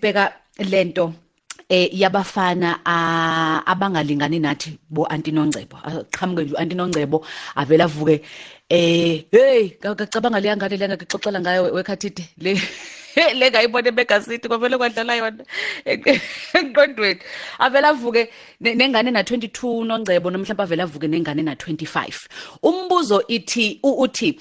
bheka lento eh yabafana ah, abangalingani nathi bo antinongcebo. Aqhamuke nje antinongcebo avela avuke eh hey ngacabanga le ngane le ngixoxela ngayo wekhathide le le ngayibona eMegacity kwavele kwadlala yona eqondweni avela avuke nengane na 22 nongcebo nomhlawumbe avela avuke nengane na 25 umbuzo ithi uthi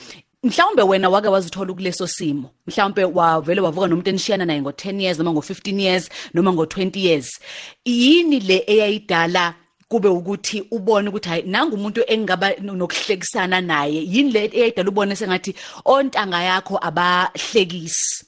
mhlawumbe wena wake wazithola kuleso simo. Mhlawumbe wavele wavuka nomuntu enishiyana naye ngo10 years noma ngo15 years noma ngo20 years. Yini le eyayidala kube ukuthi ubone ukuthi hayi nanga umuntu engaba nokuhlekisana naye? Yini le eyayidala ubone sengathi ontanga yakho abahlekisi?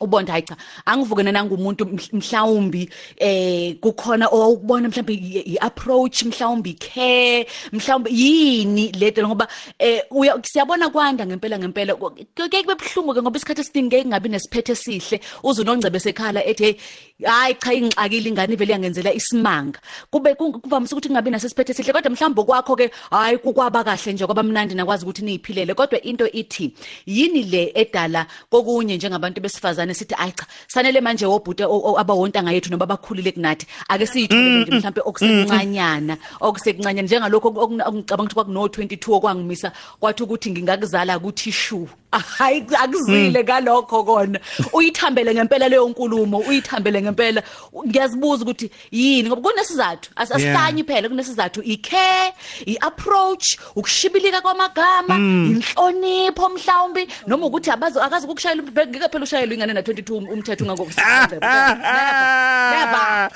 Ubona hayi cha angivukene nangumuntu mhlawumbi eh kukhona owubona mhlawumbe iapproach mhlawumbi care mhlawumbe yini leto ngoba eh siyabona kwanda ngempela ngempela. Keke kube buhlungu ke ngoba isikhathi esiningi ngeke ngabi nesiphethe esihle uze unongcebe sekhala ethi hayi cha ingixakile ingane vele yangenzela isimanga. Kube kuvamise ukuthi kungabi nasesiphethe esihle kodwa mhlawumbe kwakho ke hayi kukwaba kahle nje kwaba mnandi nakwazi ukuthi niyiphilele. Kodwa into ithi yini le edala kokunye njengabantu besifazane? Sibhekane sithi ayi cha sanele manje wobhute abawontanga yethu noma abakhulile kunathi. Ake siyithole nje mhlambe okusekuncanyana okusekuncanyana njengalokho okungicabanga ukuthi kwakuno 22 okwangimisa kwathi ukuthi ngingakuzala kuthi shu hayi akuzile ngalokho kona. Uyithambele ngempela leyo nkulumo uyithambele ngempela. Ngiyazibuza ukuthi yini? Ngoba kunesizathu asihlanyi phela kunesizathu. Icare iapproach ukushibilika kwamagama inhlonipho mhlawumbi noma ukuthi abazo akazi ukushayela ngeke phela ushayela ingane na 22 umthetho ungakokusizenze never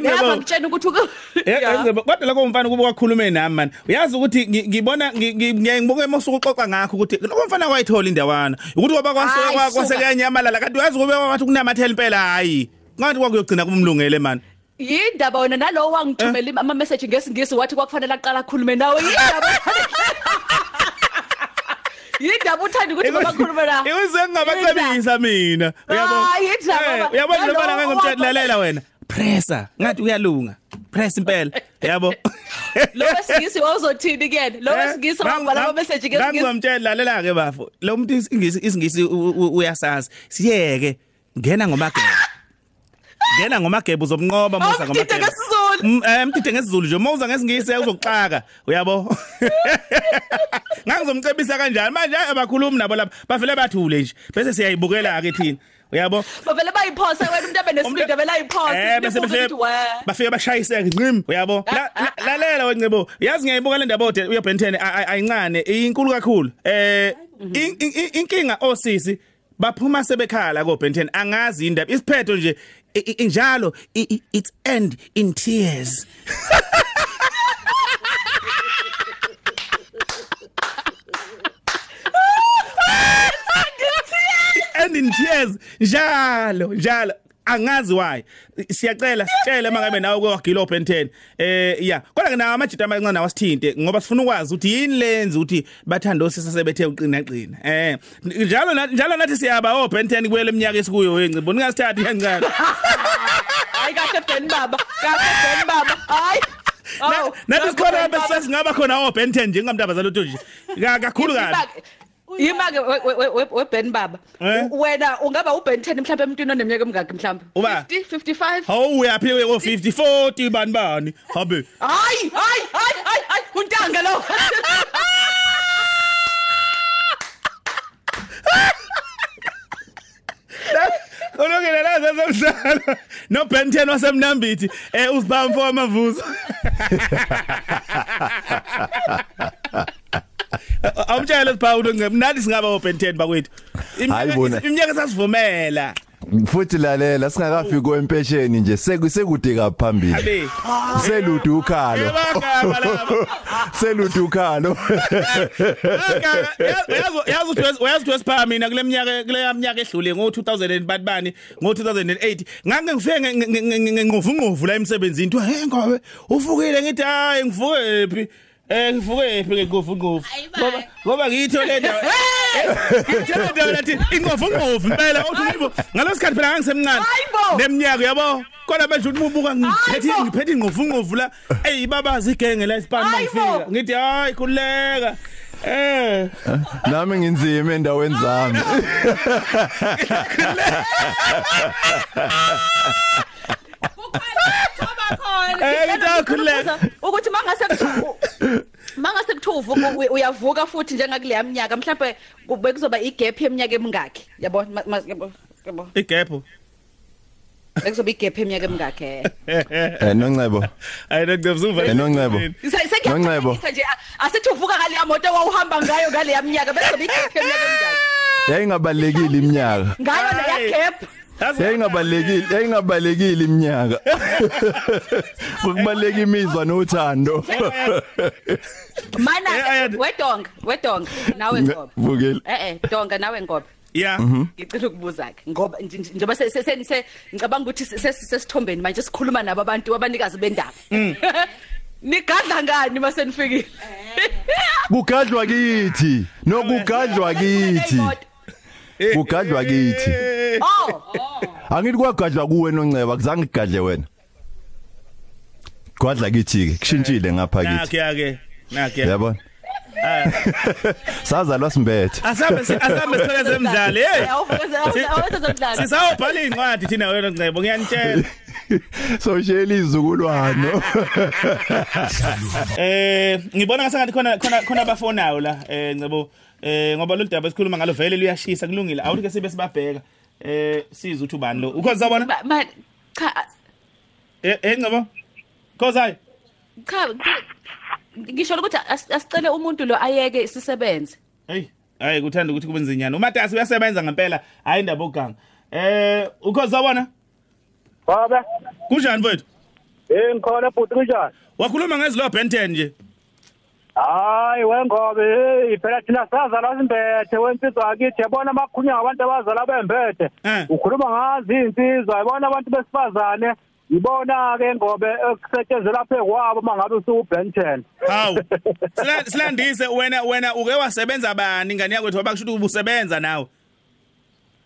never. Ngitshena ukuthi kodwa lokho umfana kuba kwakhulume nami man. Uyazi ukuthi ngibona ngiyayibuka emosuku uxoxa ngakho ukuthi lokho mfana kwayithola indawana. Ukuthi kwaba kwasoka kwasekanyamalala kanti uyazi kube wathi kunamathela impela hayi. Ngathi kwakuyogcina kumlungele man. Yindaba wena nalowo wangithumela ama message ngesingisi wathi kwakufanele aqala akhulume nawe. Yindaba yindaba uthanda ukuthi bakhulume la iwise ngingabacebisa mina. Uyabo? Uyabona lo bana ngengomthetho wena. Pressa ngathi uyalunga. Press impela. Yabo? Lo wesingisi wawuzothini kuyena lo wesingisi wabhala ama message ngesingisi ngizomtshela lalela ke bafo. Lo muntu isingisi isingisi uyasazi. Siyeke ngena ngomagebe ngena ngomagebe uzomnqoba musa ngomagebe eh mtithe ngesizulu nje. Mawuza ngesingisi uzokuxaka. Uyabo? Ngangizomcebisa kanjani? Manje abakhulumi nabo lapha bavele bathule nje. Bese siyayibukela ke thina. Uyabo? Bavele bayiphosa wena umuntu abenesibindi vele ayiphosa eh bese bese bafike bashayiseke ncim uyabo? Lalela wencebo yazi ngiyayibuka le ndaba ode uyobhentene ayincane inkulu kakhulu. Eh inkinga osisi baphuma sebekhala ko Benten angazi indaba. Isiphetho nje njalo it's end in tears. end in tears. Njalo njalo. Angazi why. Siyacela sitshele mangabe nawe kwagilo Ben 10 eh yeah kodwa ke nawo amajita amancane awasithinte ngoba sifuna ukwazi ukuthi yini lenze ukuthi bathanda osisa sebethe uqina qina. Eh njalo njalo nathi siyaba o Ben 10 kuyele eminyaka esikuyo wencebo ningasithathi kancane. Hayi kahle Ben baba kahle Ben baba. Hayi. Nathi sikhona bese singaba khona o Ben 10 njengamntaba zalutho nje kakhulu kabi. Yima ke weBen baba. Wena ungaba uBen 10 mhlawumbe emntwini oneminyaka emingaki mhlawumbe 50 55 Hawu uyaphile we 50 40 bani bani? Habe. Hayi hayi hayi hayi untanga lo Olokela la sezomdlalo no Ben 10 wasemnambithi. Eh uzibamfo wamavuzo Awumtshela siphawu ngimnandi singaba open 10 bakwethu. Iminyaka sasivumela. futhi lalela singakafiki kwempesheni nje sekude kaphambili. Selude ukhalo. Selude ukhalo. Uthi yazi uthi wesipha mina kule minyaka kule minyaka edlule ngo 2000 bani bani ngo 2008 ngake ngifike ngenqovu nqovu la emsebenzinithi hey ngobe uvukile ngithi hayi ngivuke phi? Eh ngivuke phi ngeqofu qofu ngoba ngoba ngiyithole ndawo ngiyithole ndawo lathi inqofu qofu impela. Uthi ngibo ngalosikhathi phela ngangisemncane neminyaka yabo? Kodwa manje uthi ubuka ngiphethe ngiphethe inqofu qofu la ey babazi igenge la isipani mangifika. Ngithi hayi khuleka Eh. nami nginzima endaweni zami. Thoba Eh, ngitakhuleka. Ukuthi mangase mangase kuthuva uyavuka futhi njengakuleya minyaka mhlawumbe kube kuzoba igap yeminyaka emingaki yabo yabo Igap. ekuzoba igap yeminyaka emingaki eh noncebo Hayi ngiyavuza uva. Eh, Noncebo. Noncebo. asithi uvuka ngaleya moto owawuhamba ngayo ngaleya minyaka bese igap yeminyaka emingaki yayingabalekile iminyaka ngayo leya gap yayingabalekile yayingabalekile iminyaka. Ukubaleka imizwa nothando. Mana wedonga wedonga nawe ngoba vukile eh eh donga nawe ngoba Yeah. ngicela ukubuza ke ngoba nje- nje- njengoba se- se- se- se- ngicabanga ukuthi se- se- sesithombeni manje sikhuluma nabo abantu abanikazi bendaba. Nigadla ngani mase nifikile? Kugadlwa kithi nokugadlwa kithi. Kugadlwa kithi oh angithi kwagadlwa kuwe nonceba kuzange kugadle wena kwadla kithi ke kushintshile ngapha kithi Nakhe yake. Nakhe. yabona sazalwa simbethe Asambe asambe sithole zemidlalo. Hey. awuzozodlala Sisawubhala incwadi thina wena Ncebo ngiyanitshela. so shela izukulwane Eh ngibona ngasengathi khona khona khona abafonayo la eh Ncebo eh ngoba lo daba esikhuluma ngalo vele luyashisa kulungile. Awuthi ke sibe sibabheka. Eh siza uthi ubani lo? Ukhoza sabona ma cha. Eh eh Ncebo Khozai cha ngisho ukuthi as- asicele umuntu lo ayeke sisebenze. Hey hayi kuthanda ukuthi kube nzinyana. Umatasi uyasebenza ngempela. Hayi indaba oganga eh ukhoza sabona Baba, kunjani mfowethu? Eh ngikhona bhuti kunjani? wakhuluma ngezilo Ben 10 nje. Hayi wengobe hey phela thina sazala simbethe wensizwa akithi yabona amakhunya ngabantu abazala bembethe. Eh. Ukhuluma ngazi insizwa yabona abantu besifazane ibona ke ngobe ekusetshenzela phe kwabo mangabe usu Benten. hawu Sila- silandise wena wena uke wasebenza bani ingane yakho ngoba kusho ukuthi ubusebenza nawe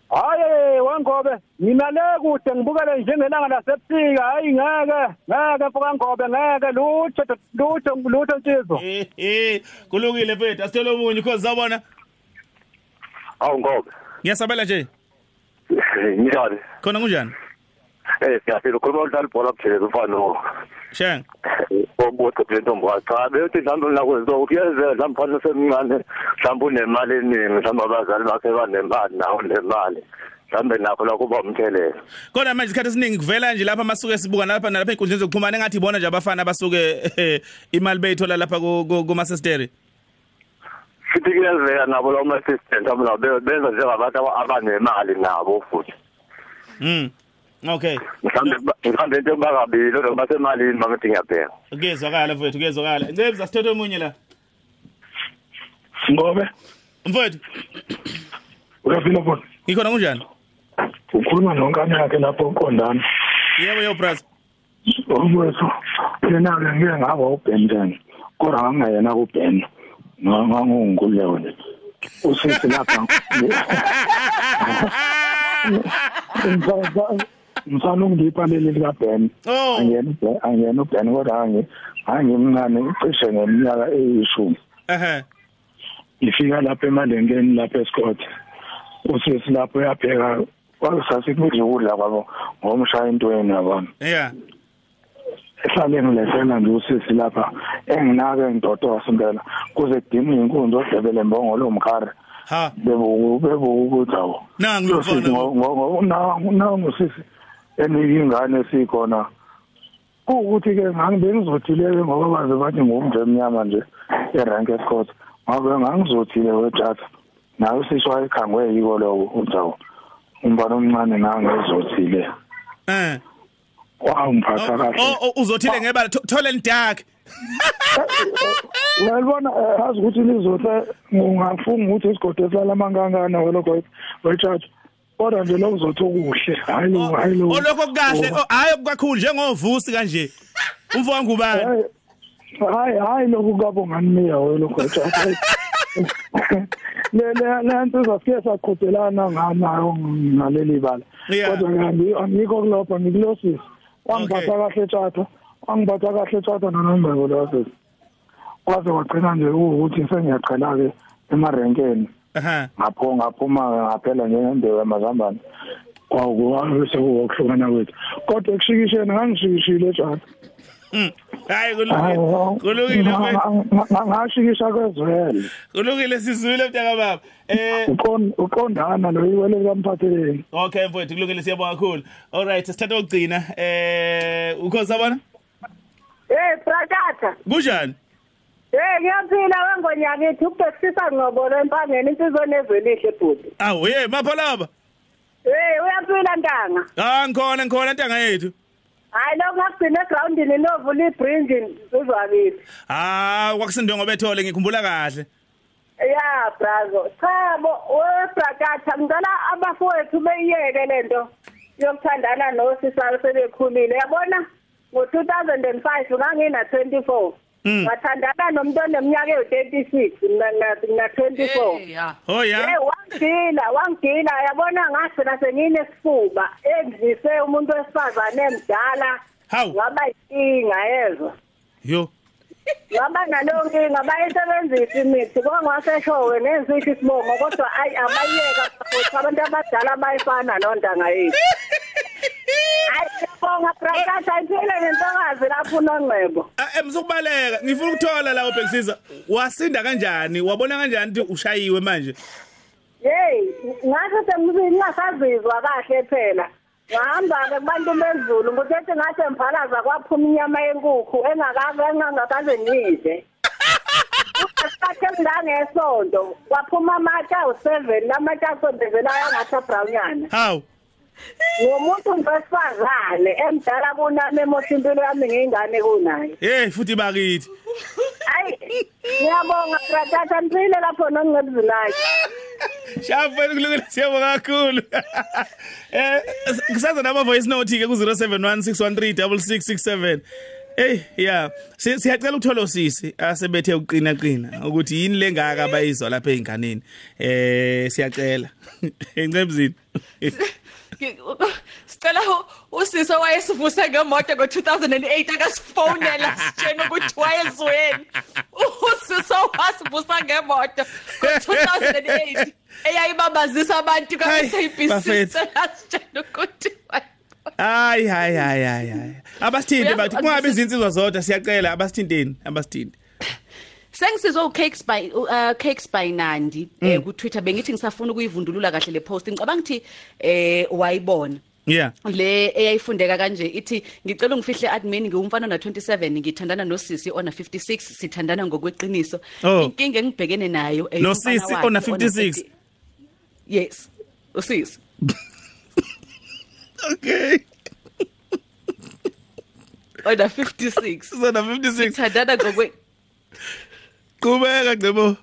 Hayi wengobe mina le kude ngibukele njengelanga lasebusika hayi ngeke ngeke mfoka ngobe ngeke lutho lutho lutho insizwa. eh eh kulungile mfethu asithole omunye ukhoza sabona Awu ngobe. ngiyasabela nje Njani? khona kunjani Eh siyaphila ukhuluma udlala ibhola kuphela ufana no. sheng? Obuthi ntombi cha beyothi mhlawumbe nakwenzo kuyenzeka mhlawumbe mfana semncane mhlawumbe unemali eningi mhlawumbe abazali bakhe banemali nawo nemali mhlawumbe nakho la kuba umthelela. Kodwa manje isikhathi esiningi kuvela nje lapha masuke sibuka nalapha nalapha einkundleni zokuxhumana engathi ibona nje abafana abasuke eh, imali beyithola lapha kuma sisteri sithi kuyenzeka nabo lo assistant abo nabo benza njengabantu aba- abanemali nabo futhi. Mm okay. Mhlawumbe ba- mhlawumbe into bakabili noma basemalini bangathi ngiyabheka kuyezwakala mfowethu kuyezwakala. Ncebza sithethe omunye la. Ngobe? Mfowethu. Uyaphila bona ngikhona kunjani? Ukhuluma nonkani yakhe lapho uqondana. Yebo yebo bras umwethu yena ke ngeke ngaba ubhentene kodwa ngangayena kubhena ngangungulewona usisi lapha ngifana ukungipha leli lika Ben. Oh. angiyena uBen- angiyena uBen kodwa angi angimncane cishe ngeminyaka eyishumi. Ehe. Ngifika lapha emalengeni lapha eScott. Usisi lapho yapheka kwakusasikuthi ukudla kwabo ngomshaya intweni yabona yeah. Ehlale ngilesela nje usisi lapha enginake ngidodosa impela kuze kudime inkunzi odebele mbongolo mkhari ha. Bebu bebu ukuthi awu nangu mfana ngusisi. enika ingane sikhona ukuthi ke ngangibengizothile ngoba baze bathi ngumntu emnyama nje erank escott ngabe ngangizothile wethatha nawe sisho ekhangwe yiko lokho uthawu umbana omncane nangezothile eh wangiphatha Oh, kahle. oh, oh, uzothile ngebala. Tho- thole lidark uyalibona eh, azi ukuthi lizohle ungafunga ukuthi isigodo esilala mangangana welokho wethatha kodwa nje lo uzothi okuhle. Hayi lo hayi lo. olokho kukahle oh, hayi okukakhulu njengovusi kanje. Umfo wangubani hayi hayi lokhu kabongani welokho wethatha le le lento zafike saqhudelana nganayo ngaleli bala. Kodwa ngihambi angikho kulapha ngikulosisi wangiphatha kahle tshata wangiphatha kahle tshata nonombeko losisi kwaze kwagcina nje ukuthi sengiyaqala ke emarenkeni. Ngapho ngaphuma ngaphela njengembewu yamazambane kwakuwabese kuwokuhlukana kwethu. Kodwa ekushikisheni ngangishikishile njalo Mm. hayi kulungile. Ngashikisha kwezwele. Kulungile sizwile mntaka baba. Eh Uqon- uqondana lo iwele kamphatheleni okay mfethu kulungile siyabonga kakhulu. All right sithatha ukugcina. Eh ukhoza bona Hey Pratata, kunjani? Hey ngiyaphila wengonyaka ukubhekisisa ngqobo empangeni insizwe nezwelihle bhuti. awu ye mapha laba Hey uyaphila ntanga. ah ngikhona ngikhona ntanga yethu Hayi lo ngakugcina egroundini novula ibridge uzwabisi. ah kwakusindiwe ngoba ethole ngikhumbula kahle Yeah brazo. Cha bo we Pratata ngicela abafowethu beyiyeke lento yokuthandana nosisa sebekhulile. Yabona ngo-2005 ngangina 24. Mm. Ngathandana nomuntu oneminyaka ewu-36 mina ngina 24. Eh, ya oh Eh ya wangila wangila. Yabona ngagcina senginesifuba engizise umuntu wesifazane emdala. Hawu. ngaba inkinga yezwa yo. Ngaba naleyo nkinga bayisebenzisa imithi. Kwangwaseshowe nensisho isibongo kodwa ayi abayeka. Futhi abantu abadala bayifana nontanga yethu ayi siyabonga brakata ayiphile nentokazi lapho unongcebo Ah, emsukubaleka ngifuna ukuthola la ubhekisisa wasinda kanjani wabona kanjani ukuthi ushayiwe manje Hey, ngathi sengingasazizwa kahle phela. Ngahamba-ke kubantu bezulu nguthethe ngathi emphalaza kwaphuma inyama yenkukhu engakaze engangakaze ngidle. Isikhathi esingangesonto kwaphuma amatshe awu-seven lamatshe asondezelayo angathi abrawunyana. hawu Ngumuntu wesifazane emdala kunami emosha impilo yami ngiyingane kunaye. hey futhi bakithi. Hayi, ngiyabonga bratata niphile lapho nongcebuzulayo. shafu kulungile siyabonga kakhulu. Eh ngisaza nama voice note ke ku 0716136667 Hey yeah Si- siyacela ukuthola usisi asebethe uqina qina ukuthi yini lengaka abayizwa lapha einganeni eh siyacela. Encebuzini Sicela u- usisi wayesivuse ngemoto ngo2008 akasifonela sitshena ukuthi wayezweni. Usisi wasivusa ngemoto ngo2008 eyayibabazisa abantu Hayi, kaSABC bafethu. sitshena ukuthi hayi hayi hayi hayi hayi abasithinte Uyazi- bathi kungabe izinsizwa zodwa siyacela abasithinteni abasithinte Sengisizwe uCakes by uh Cakes by Nandi eh ku Twitter bengithi ngisafuna ukuyivundulula kahle le post. Ngicabanga ukuthi eh wayibona. Yeah. Le eyayifundeka kanje ithi ngicela ungifihle admin ngiwumfana na 27 ngithandana nosisi ona 56 sithandana ngokweqiniso. Oh. inkinga engibhekene nayo eh, Nosisi ona 56? 50 yes. Usisi. Okay. Ona 56 sona 56 sithandana ngokwe qhubeka ngcebo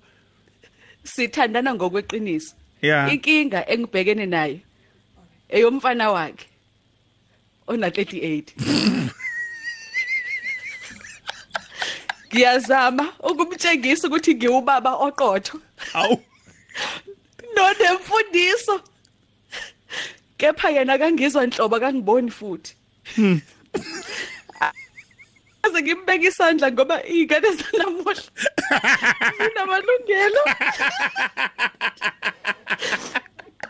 sithandana ngokweqiniso. Yeah. inkinga engibhekene nayo eyomfana wakhe ona 38 Ngiyazama ukumtshengisa ukuthi ngiwubaba oqotho. Awu. Nonemfundiso. Kepha yena kangizwa inhlobo kangiboni futhi. Aze ngimbeka isandla ngoba izingane zanamuhla zinamalungelo.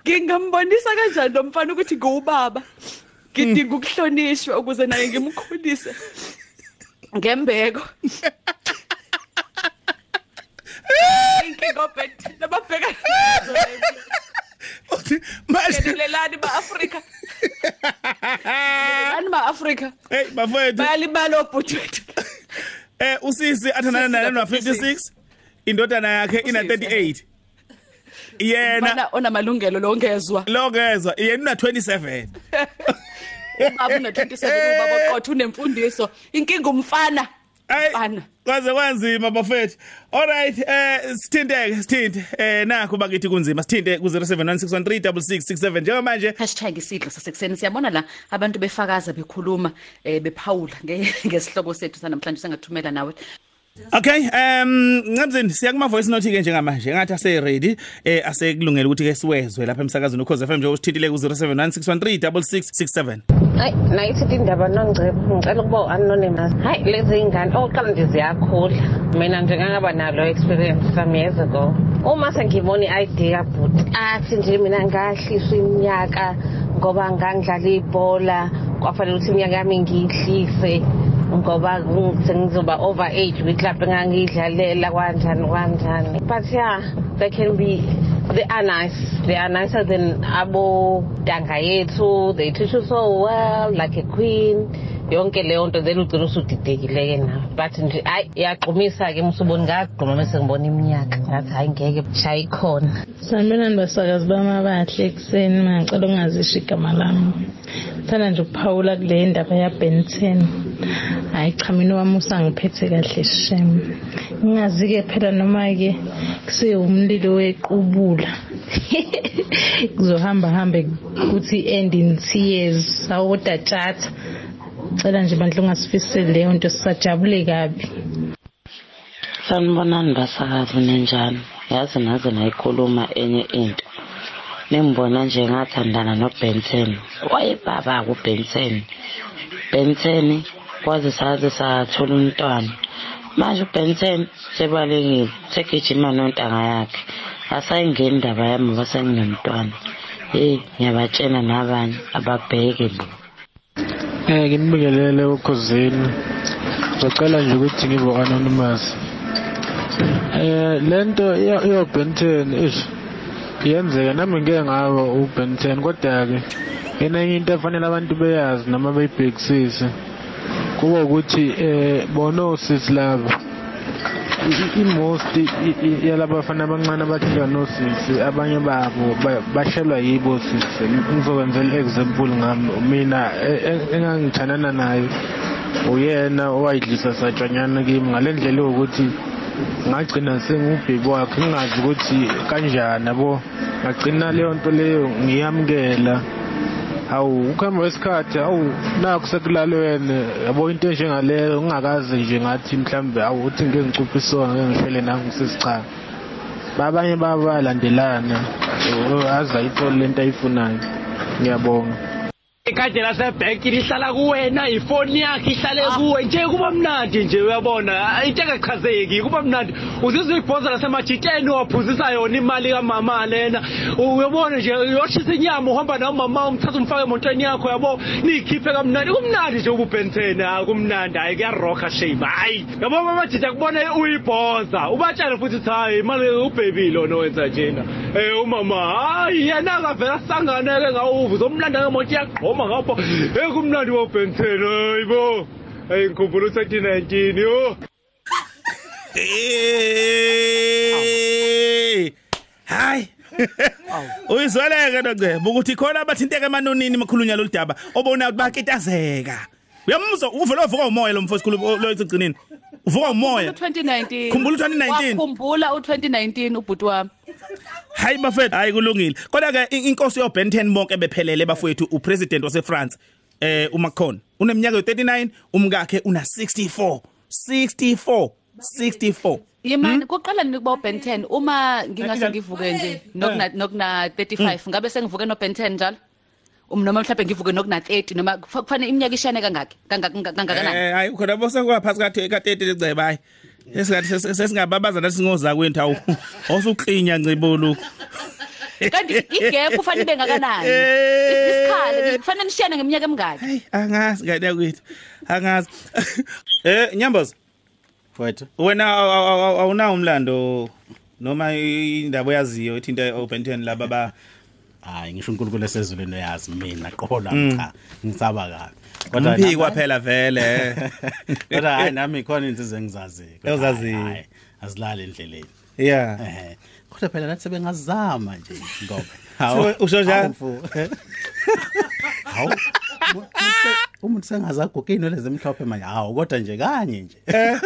Ngingambonisa kanjani lo mfana ukuthi ngiwubaba? Ngidinga ukuhlonishwa ukuze naye ngimkhulise ngembeko. Inkinga obhekthi nababheka uthi manje ngelelani ba-Afrika? Lelani ba-Afrika hey bafethu bayalimala obhuti wethu eh usisi athandana naye no Usisi. 56 indodana yakhe ina Usisi. 38 yena mfana onamalungelo longezwa longezwa yena una 27 ubaba una-27 ubaba oqotho unemfundiso. Inkinga umfana. Ay mfana kwaze kwanzima bafethu. Alright eh sithinte sithinte eh nakho bakithi kunzima. Sithinte ku 0716136667 njengamanje hashtag isidlo sasekuseni. Siyabona la abantu befakaza bekhuluma eh bephawula nge- ngesihloko sethu sanamhlanje sengathumela nawe. Okay um Ncamzini siya kuma voice note ke njengamanje. Ngathi ase ready eh asekulungela ukuthi ke siwezwe lapha emsakazweni ukhoze FM nje usithintile ku 0716136667 Hayi nayithi indaba nongcebo ngicela ukuba u-anonymous. Hayi lezi ngane oqala nje ziyakhula. Mina nje ngangaba nalo experience some years ago. Uma sengibona i-ID kabhuti athi nje mina ngahliswa iminyaka ngoba ngangidlala ibhola kwafanele ukuthi iminyaka yami ngiyihlise ngoba sengizoba over age kwi-club engangiyidlalela kanjani kanjani but yeah they can be they are nice. They are nicer than abo tanga yethu they treat you so well like a queen. Yonke leyo nto then ugcina usudidekile-ke nawe but nje hayi iyagqumisa-ke musubona ngagquma mese ngibona iminyaka. Ngathi hayi ngeke shaya ikhona. Sanibonani basakazi bami abahle ekuseni mangicela ungazisho igama lami. Thanda nje ukuphawula kule ndaba yabenten hhayi cha mina wami usangiphethe kahle shem. Ngingazi-ke phela noma-ke kusewumlilo wequbula. Kuzohamba hambe kuthi end in tears awodatshata cela nje bandla ungasifiseli leyo nto sisajabule kabi. Sanibonani basakazi nenjani yazi naze nayikhuluma enye into. Nimbona nje ngathandana nobenson wayebaba-ke ubenson benson kwaze saze sathola umntwana. Manje ubenson sebalekile segijima nontanga yakhe asayingeni indaba yami abasenginomntwana heyi ngiyabatshena nabanye ababheke bo Eh nginibikelele ukhosini. Ngicela nje ukuthi ngibe anonymous. Eh lento yo Benten ish yenzeka nami ngeke ngabe uBenten kodwa ke enye into efanele abantu beyazi noma beyibhekisise kuba ukuthi eh bona osisi laba i-most yalaba bafana abancane abathika nosisi abanye babo bashelwa yibo sisi ngizokwenzela i-example ngami mina engangithandana naye uyena owayidlisa satshanyana kimi. Ngale ndlela yokuthi ngagcina sengubhebi wakhe ngingazi ukuthi kanjani yabo? Ngagcina leyo nto leyo ngiyamukela. Hawu ukuhamba kwesikhathi hawu nakho sekulale wena yabo into enjengaleyo ngingakazi nje ngathi mhlambe hawu uthi ngeke ngicuphe isona ngeke ngishele nangu sisicha babanye babalandelana aza ayithole lento ayifunayo. Ngiyabonga. Ikhadi lasebhenki lihlala kuwena ifoni yakhe ihlale kuwe. Nje kuba mnandi nje uyabona? Into engachazeki kuba mnandi. Uzizwa ibhoza lasemajiteni waphuzisa yona imali kamama lena. Uyabona nje yoshisa inyama uhamba nawo mama umthatha umfake emontweni yakho yabo niyikhiphe kamnandi. Kumnandi nje ukubhenseni hayi kumnandi. Hayi kuyarokha shape hayi yabo mamajita kubone uyibhoza. Ubatshele futhi ukuthi hayi imali ubhebi lona wenza njena. Um umama hayi yena akavela sanganeke ngawuva uzomlanda ngemonto yaqoma ngoma ngapha hey kumnandi wobhensen hayibo. Hey ngikhumbula u-2019 yo. Hayi. Uyizweleke nocebo ukuthi khona abathinteka emanonini makhulunya lolu daba obona ukuthi bakitazeka. Uyamuzwa uvela uvuka umoya lo mfowethu sikhulu lo egcineni uvuka umoya. U2019 Khumbula u2019. wakhumbula u2019 ubhuti wami. Hayi bafethu hayi kulungile. Kodwa ke inkosi yo Benton bonke bephelele bafowethu upresident wase France eh uMacron uneminyaka yo39 umkakhe una 64 64 64 Yimani kuqala nikuba uBen 10 uma ngingase ngivuke nje nokuna nokuna 35 ngabe sengivuke no Ben 10 njalo? Um noma mhlawumbe ngivuke nokuna 30 noma kufa- kufanele iminyaka ishane kangaki kangaka kangakanani? Eh hayi khona bose kwaphasi ka ka 30 lecebe hayi esingathi sesingababaza nathi singoza kwethu awu osuqhinya ncibolo kanti igap kufanele ibe ngakanani? Isikhale kufanele nishiyane ngeminyaka emingaki. Angazi ngane kwethu angazi. Eh nyamboza Mfowethu. Wena aw- aw- aw- awunawo umlando noma indaba yaziyo ethinta oBenten laba ba hayi ngisho uNkulunkulu esezulwini uyazi mina qola Mm. cha ngisaba kabi. Umphiki nami- kwaphela vele. Kodwa hayi nami khona insizwe engizazi Ozaziyo. azilali endleleni. Yeah. eh kodwa phela nathi sebengazama nje ngoba So, usho njani? hawu. Umuntu sengazaguga ino lezi mhlophe manje. Hawu kodwa nje kanye nje.